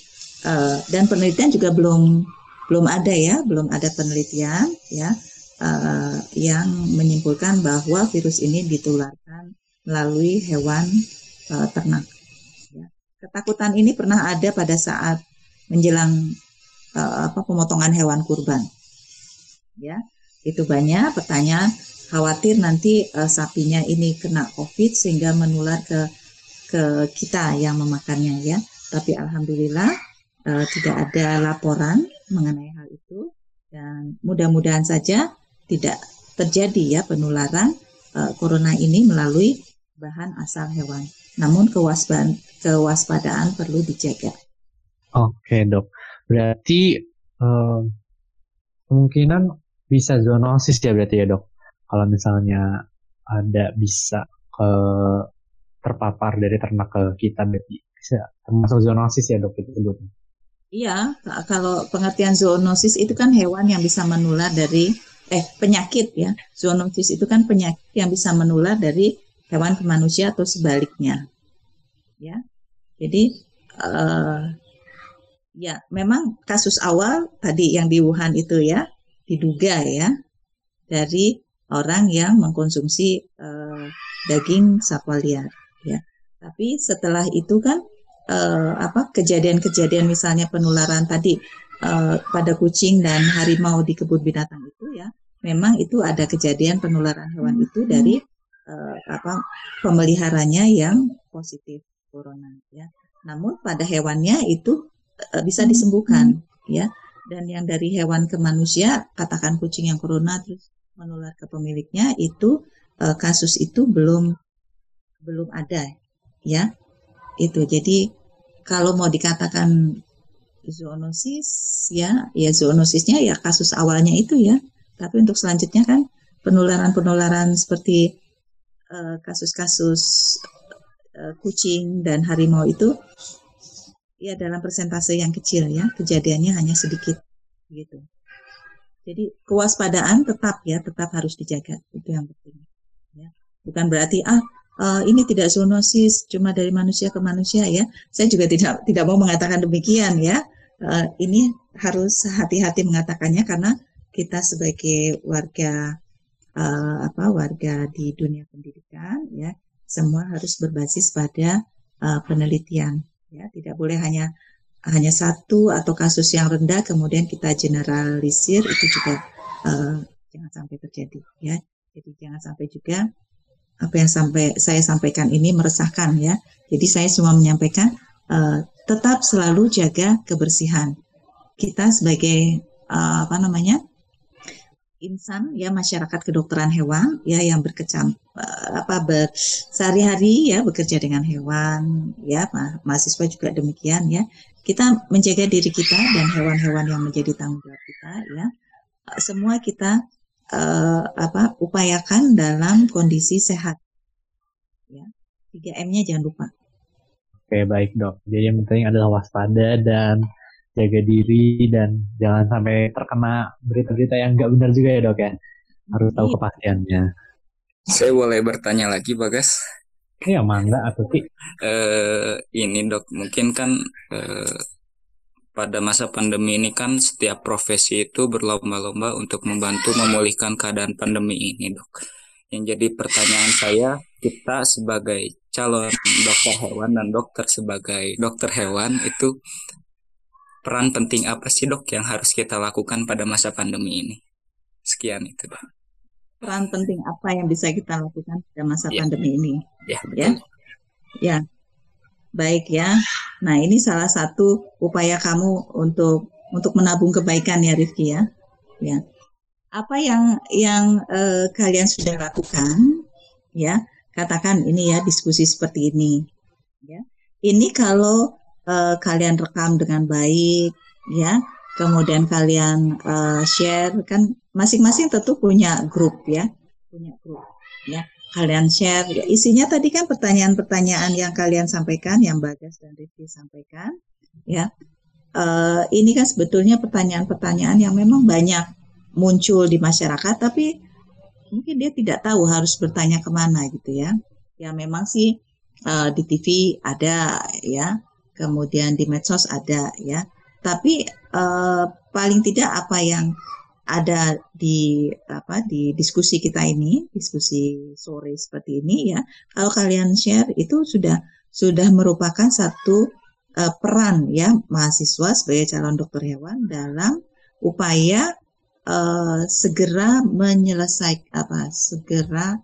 uh, dan penelitian juga belum belum ada ya, belum ada penelitian ya uh, yang menyimpulkan bahwa virus ini ditularkan melalui hewan uh, ternak. Ya. Ketakutan ini pernah ada pada saat menjelang uh, apa pemotongan hewan kurban. Ya, itu banyak pertanyaan khawatir nanti uh, sapinya ini kena COVID sehingga menular ke ke kita yang memakannya ya. Tapi alhamdulillah uh, tidak ada laporan mengenai hal itu dan mudah-mudahan saja tidak terjadi ya penularan uh, corona ini melalui bahan asal hewan. Namun kewaspadaan kewaspadaan perlu dijaga. Oke dok, berarti uh, kemungkinan bisa zoonosis ya berarti ya dok. Kalau misalnya ada bisa ke terpapar dari ternak ke kita berarti bisa termasuk zoonosis ya dok itu sebutnya. Iya, kalau pengertian zoonosis itu kan hewan yang bisa menular dari eh penyakit ya. Zoonosis itu kan penyakit yang bisa menular dari hewan ke manusia atau sebaliknya. Ya. Jadi uh, ya memang kasus awal tadi yang di Wuhan itu ya diduga ya dari orang yang mengkonsumsi uh, daging satwa liar ya. Tapi setelah itu kan uh, apa kejadian-kejadian misalnya penularan tadi pada kucing dan harimau di kebun binatang itu memang itu ada kejadian penularan hewan itu dari uh, apa pemeliharanya yang positif corona ya. Namun pada hewannya itu uh, bisa disembuhkan ya. Dan yang dari hewan ke manusia, katakan kucing yang corona terus menular ke pemiliknya itu uh, kasus itu belum belum ada ya. Itu jadi kalau mau dikatakan zoonosis ya ya zoonosisnya ya kasus awalnya itu ya tapi untuk selanjutnya kan penularan-penularan seperti eh, kasus-kasus uh, kucing dan harimau itu ya dalam persentase yang kecil ya kejadiannya hanya sedikit gitu. Jadi kewaspadaan tetap ya tetap harus dijaga itu yang penting. Ya. Bukan berarti ah uh, ini tidak zoonosis cuma dari manusia ke manusia ya. Saya juga tidak tidak mau mengatakan demikian ya. Uh, ini harus hati-hati mengatakannya karena kita sebagai warga uh, apa warga di dunia pendidikan ya semua harus berbasis pada uh, penelitian ya tidak boleh hanya hanya satu atau kasus yang rendah kemudian kita generalisir itu juga uh, jangan sampai terjadi ya. Jadi jangan sampai juga apa yang sampai saya sampaikan ini meresahkan ya. Jadi saya cuma menyampaikan uh, tetap selalu jaga kebersihan. Kita sebagai uh, apa namanya? Insan ya masyarakat kedokteran hewan ya yang berkecam apa ber sehari-hari ya bekerja dengan hewan ya ma mahasiswa juga demikian ya. Kita menjaga diri kita dan hewan-hewan yang menjadi tanggung jawab kita ya. Semua kita uh, apa upayakan dalam kondisi sehat. Ya 3M-nya jangan lupa. Oke baik dok. Jadi yang penting adalah waspada dan jaga diri dan jangan sampai terkena berita-berita yang nggak benar juga ya dok ya harus tahu iya. kepastiannya saya boleh bertanya lagi bagas Iya mangga atau sih? Uh, ini dok, mungkin kan uh, pada masa pandemi ini kan setiap profesi itu berlomba-lomba untuk membantu memulihkan keadaan pandemi ini dok. Yang jadi pertanyaan saya, kita sebagai calon dokter hewan dan dokter sebagai dokter hewan itu peran penting apa sih dok yang harus kita lakukan pada masa pandemi ini? Sekian itu dok peran penting apa yang bisa kita lakukan pada masa ya. pandemi ini. Ya, ya. Ya. Baik ya. Nah, ini salah satu upaya kamu untuk untuk menabung kebaikan ya Rifki ya. Ya. Apa yang yang eh, kalian sudah lakukan ya? Katakan ini ya diskusi seperti ini. Ya. Ini kalau eh, kalian rekam dengan baik ya, kemudian kalian uh, share kan masing-masing tentu punya grup ya. Punya grup ya. Kalian share ya, isinya tadi kan pertanyaan-pertanyaan yang kalian sampaikan yang Bagas dan Rifki sampaikan ya. Uh, ini kan sebetulnya pertanyaan-pertanyaan yang memang banyak muncul di masyarakat tapi mungkin dia tidak tahu harus bertanya ke mana gitu ya. Ya memang sih uh, di TV ada ya kemudian di medsos ada ya tapi uh, paling tidak apa yang ada di apa di diskusi kita ini, diskusi sore seperti ini ya. Kalau kalian share itu sudah sudah merupakan satu uh, peran ya mahasiswa sebagai calon dokter hewan dalam upaya uh, segera menyelesaikan apa segera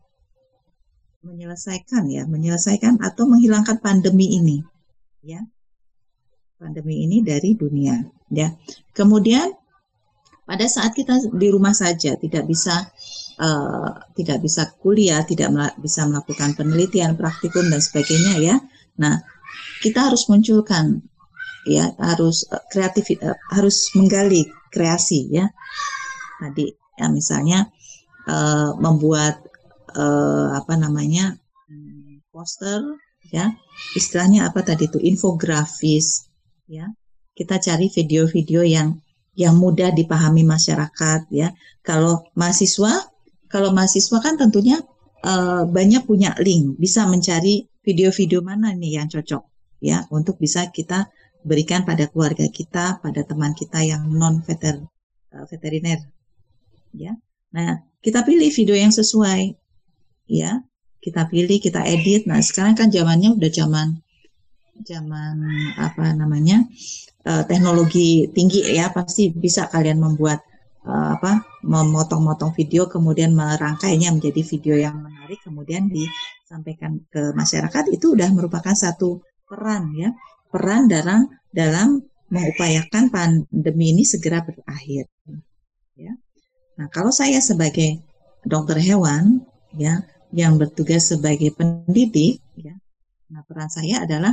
menyelesaikan ya menyelesaikan atau menghilangkan pandemi ini ya pandemi ini dari dunia ya. Kemudian pada saat kita di rumah saja tidak bisa uh, tidak bisa kuliah, tidak bisa melakukan penelitian, praktikum dan sebagainya ya. Nah, kita harus munculkan ya, harus uh, kreatif uh, harus menggali kreasi ya. Tadi ya misalnya uh, membuat uh, apa namanya poster ya istilahnya apa tadi itu infografis ya. Kita cari video-video yang yang mudah dipahami masyarakat ya. Kalau mahasiswa kalau mahasiswa kan tentunya uh, banyak punya link. Bisa mencari video-video mana nih yang cocok ya untuk bisa kita berikan pada keluarga kita pada teman kita yang non veter uh, veteriner ya. Nah kita pilih video yang sesuai ya. Kita pilih kita edit. Nah sekarang kan zamannya udah zaman zaman apa namanya uh, teknologi tinggi ya pasti bisa kalian membuat uh, apa memotong-motong video kemudian merangkainya menjadi video yang menarik kemudian disampaikan ke masyarakat itu sudah merupakan satu peran ya. Peran dalam dalam mengupayakan pandemi ini segera berakhir ya. Nah kalau saya sebagai dokter hewan ya yang bertugas sebagai pendidik ya nah peran saya adalah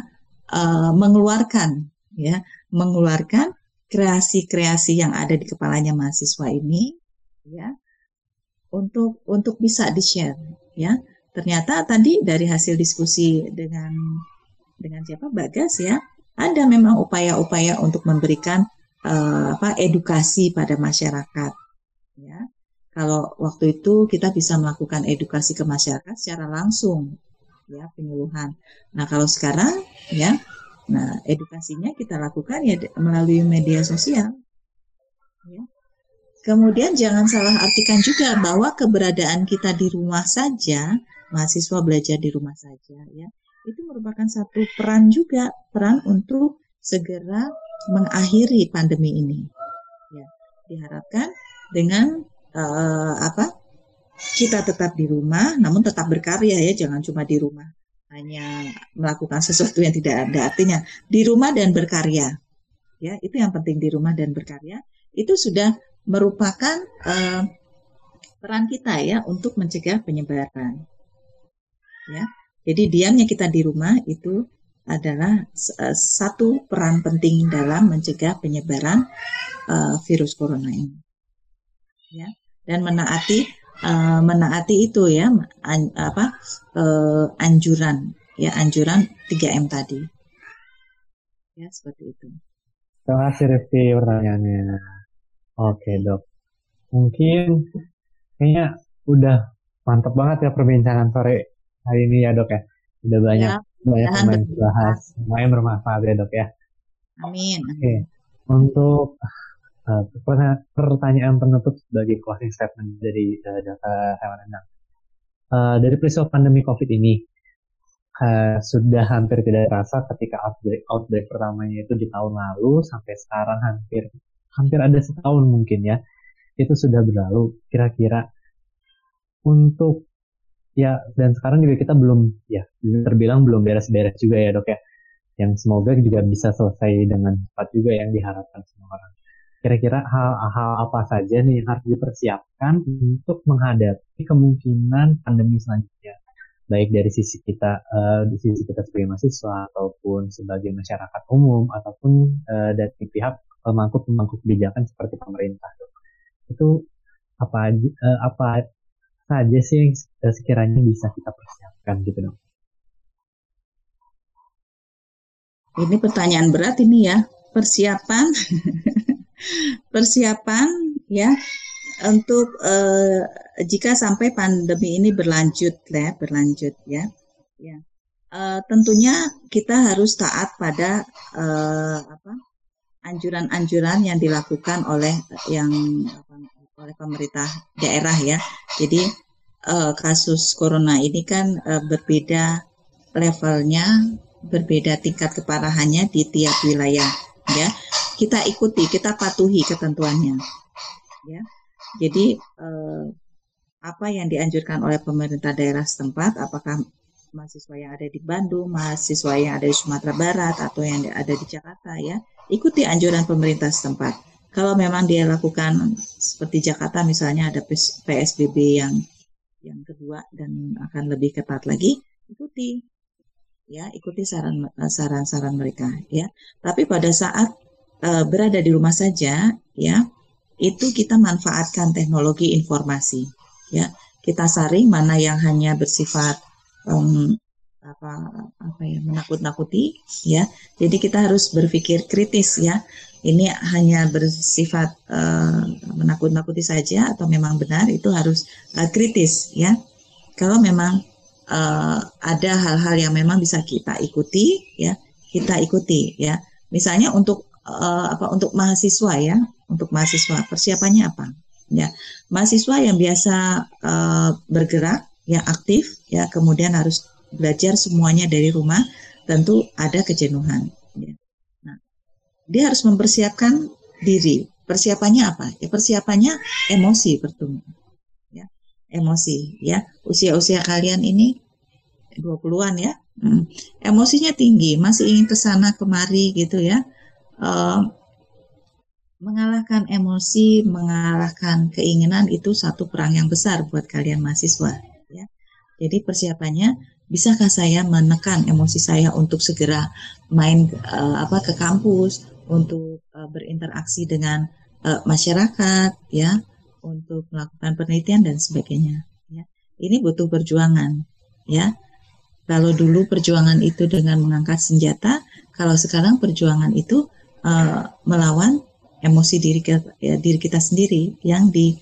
uh, mengeluarkan ya mengeluarkan kreasi-kreasi yang ada di kepalanya mahasiswa ini ya untuk untuk bisa di share ya ternyata tadi dari hasil diskusi dengan dengan siapa Bagas ya, ada memang upaya-upaya untuk memberikan uh, apa edukasi pada masyarakat. Ya, kalau waktu itu kita bisa melakukan edukasi ke masyarakat secara langsung, ya penyuluhan. Nah kalau sekarang ya, nah edukasinya kita lakukan ya melalui media sosial. Ya. Kemudian jangan salah artikan juga bahwa keberadaan kita di rumah saja mahasiswa belajar di rumah saja ya itu merupakan satu peran juga peran untuk segera mengakhiri pandemi ini ya diharapkan dengan uh, apa kita tetap di rumah namun tetap berkarya ya jangan cuma di rumah hanya melakukan sesuatu yang tidak ada artinya di rumah dan berkarya ya itu yang penting di rumah dan berkarya itu sudah merupakan uh, peran kita ya untuk mencegah penyebaran ya. Jadi diamnya kita di rumah itu adalah uh, satu peran penting dalam mencegah penyebaran uh, virus corona ini. Ya, dan menaati uh, menaati itu ya an, apa uh, anjuran ya anjuran 3M tadi. Ya, seperti itu. Terima kasih Rifki pertanyaannya. Oke, Dok. Mungkin kayaknya udah mantap banget ya perbincangan sore hari ini ya dok ya. Sudah banyak ya, banyak pemain bahas, lumayan bermanfaat ya dok ya. Amin. Oke, untuk uh, pertanyaan penutup sebagai closing statement dari uh, data hewan endang. Uh, dari peristiwa pandemi COVID ini, uh, sudah hampir tidak terasa ketika outbreak, outbreak pertamanya itu di tahun lalu sampai sekarang hampir hampir ada setahun mungkin ya itu sudah berlalu. Kira-kira untuk ya dan sekarang juga kita belum ya terbilang belum beres-beres juga ya dok ya. Yang semoga juga bisa selesai dengan cepat juga yang diharapkan semua orang kira-kira hal-hal apa saja nih yang harus dipersiapkan untuk menghadapi kemungkinan pandemi selanjutnya baik dari sisi kita uh, di sisi kita sebagai mahasiswa ataupun sebagai masyarakat umum ataupun uh, dari pihak pemangku-pemangku kebijakan seperti pemerintah itu apa uh, apa saja sih yang sekiranya bisa kita persiapkan gitu dong? Ini pertanyaan berat ini ya. Persiapan, <laughs> persiapan ya untuk eh, jika sampai pandemi ini berlanjut ya, berlanjut ya. Ya. Eh, tentunya kita harus taat pada eh, anjuran-anjuran yang dilakukan oleh yang oleh pemerintah daerah ya. Jadi uh, kasus corona ini kan uh, berbeda levelnya, berbeda tingkat keparahannya di tiap wilayah ya. Kita ikuti, kita patuhi ketentuannya. Ya. Jadi uh, apa yang dianjurkan oleh pemerintah daerah setempat, apakah mahasiswa yang ada di Bandung, mahasiswa yang ada di Sumatera Barat atau yang ada di Jakarta ya, ikuti anjuran pemerintah setempat kalau memang dia lakukan seperti Jakarta misalnya ada PSBB yang yang kedua dan akan lebih ketat lagi, ikuti ya, ikuti saran saran-saran mereka ya. Tapi pada saat uh, berada di rumah saja ya, itu kita manfaatkan teknologi informasi ya. Kita saring mana yang hanya bersifat um, apa apa ya menakut-nakuti ya. Jadi kita harus berpikir kritis ya ini hanya bersifat uh, menakut-nakuti saja atau memang benar itu harus uh, kritis ya. Kalau memang uh, ada hal-hal yang memang bisa kita ikuti ya, kita ikuti ya. Misalnya untuk uh, apa untuk mahasiswa ya, untuk mahasiswa persiapannya apa? Ya, mahasiswa yang biasa uh, bergerak ya aktif ya kemudian harus belajar semuanya dari rumah tentu ada kejenuhan ya dia harus mempersiapkan diri. Persiapannya apa? Ya persiapannya emosi pertama. Ya, emosi ya. Usia-usia kalian ini 20-an ya. Hmm. Emosinya tinggi, masih ingin ke sana kemari gitu ya. Uh, mengalahkan emosi, mengalahkan keinginan itu satu perang yang besar buat kalian mahasiswa ya. Jadi persiapannya bisakah saya menekan emosi saya untuk segera main uh, apa ke kampus untuk uh, berinteraksi dengan uh, masyarakat ya untuk melakukan penelitian dan sebagainya ya ini butuh perjuangan ya. Kalau dulu perjuangan itu dengan mengangkat senjata, kalau sekarang perjuangan itu uh, melawan emosi diri kita, ya, diri kita sendiri yang di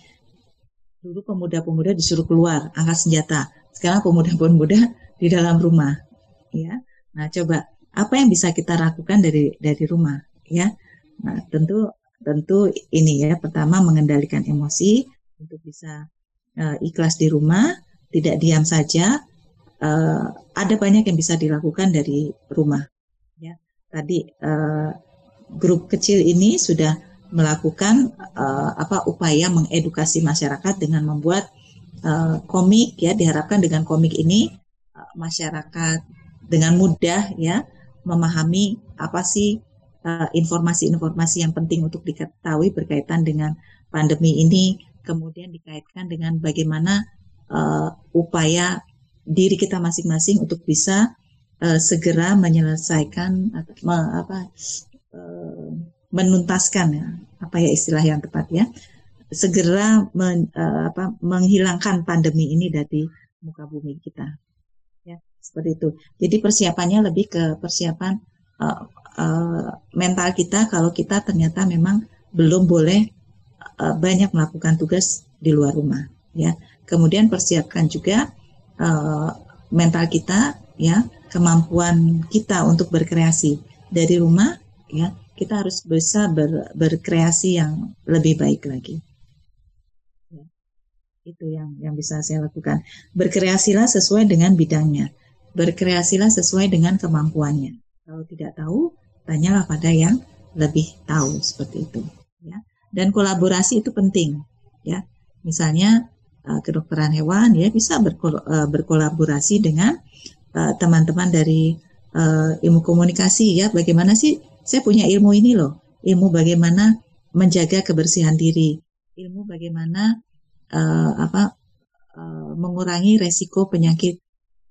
dulu pemuda-pemuda disuruh keluar angkat senjata. Sekarang pemuda-pemuda <laughs> di dalam rumah, ya. Nah, coba apa yang bisa kita lakukan dari dari rumah, ya. Nah, tentu tentu ini ya pertama mengendalikan emosi untuk bisa uh, ikhlas di rumah, tidak diam saja. Uh, ada banyak yang bisa dilakukan dari rumah. Ya, tadi uh, grup kecil ini sudah melakukan uh, apa upaya mengedukasi masyarakat dengan membuat uh, komik ya diharapkan dengan komik ini uh, masyarakat dengan mudah ya memahami apa sih informasi-informasi uh, yang penting untuk diketahui berkaitan dengan pandemi ini kemudian dikaitkan dengan bagaimana uh, upaya diri kita masing-masing untuk bisa uh, segera menyelesaikan atau me, apa uh, menuntaskan ya apa ya istilah yang tepat ya segera men, uh, apa, menghilangkan pandemi ini dari muka bumi kita. Ya seperti itu. Jadi persiapannya lebih ke persiapan uh, uh, mental kita kalau kita ternyata memang belum boleh uh, banyak melakukan tugas di luar rumah ya. Kemudian persiapkan juga uh, mental kita ya kemampuan kita untuk berkreasi dari rumah ya kita harus bisa ber, berkreasi yang lebih baik lagi. Ya. itu yang yang bisa saya lakukan. Berkreasilah sesuai dengan bidangnya. Berkreasilah sesuai dengan kemampuannya. Kalau tidak tahu tanyalah pada yang lebih tahu seperti itu ya. Dan kolaborasi itu penting ya. Misalnya uh, kedokteran hewan ya bisa berkol uh, berkolaborasi dengan eh, teman-teman uh, dari uh, ilmu komunikasi ya. Bagaimana sih saya punya ilmu ini loh ilmu bagaimana menjaga kebersihan diri ilmu bagaimana uh, apa uh, mengurangi resiko penyakit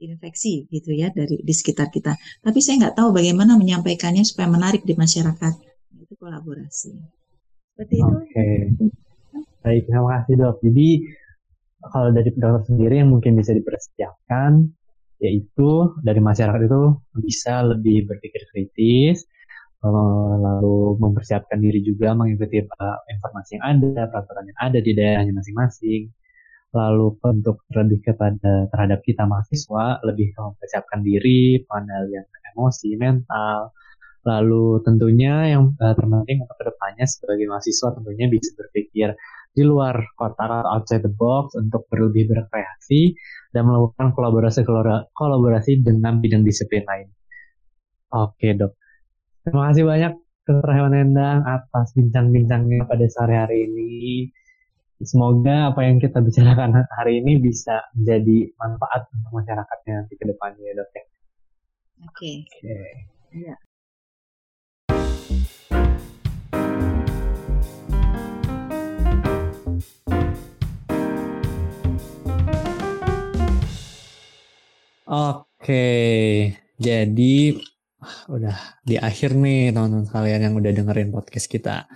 infeksi gitu ya dari di sekitar kita tapi saya nggak tahu bagaimana menyampaikannya supaya menarik di masyarakat itu kolaborasi seperti itu. Oke. Okay. Baik, terima kasih dok. Jadi kalau dari dokter sendiri yang mungkin bisa dipersiapkan yaitu dari masyarakat itu bisa lebih berpikir kritis, eh, lalu mempersiapkan diri juga mengikuti uh, informasi yang ada, peraturan yang ada di daerahnya masing-masing. Lalu untuk lebih kepada terhadap kita mahasiswa, lebih mempersiapkan diri, pengendalian emosi, mental, Lalu tentunya yang uh, terpenting untuk ke depannya sebagai mahasiswa tentunya bisa berpikir di luar kotak atau outside the box untuk berlebih berkreasi dan melakukan kolaborasi kolaborasi dengan bidang disiplin lain. Oke dok, terima kasih banyak Dr. Hewan Endang atas bincang-bincangnya pada sore hari ini. Semoga apa yang kita bicarakan hari ini bisa menjadi manfaat untuk masyarakatnya nanti ke depannya ya dok ya. Oke. Okay. Oke. Okay. Ya. Oke, jadi udah di akhir nih teman-teman kalian yang udah dengerin podcast kita.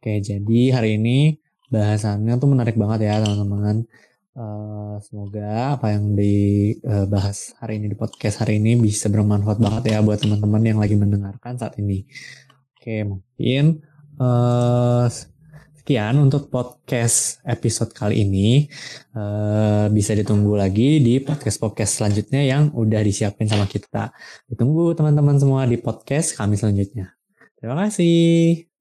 Oke, jadi hari ini bahasannya tuh menarik banget ya teman-teman. Uh, semoga apa yang dibahas hari ini di podcast hari ini bisa bermanfaat banget ya buat teman-teman yang lagi mendengarkan saat ini. Oke, mungkin uh, Sekian untuk podcast episode kali ini. Uh, bisa ditunggu lagi di podcast-podcast selanjutnya yang udah disiapin sama kita. Ditunggu teman-teman semua di podcast kami selanjutnya. Terima kasih.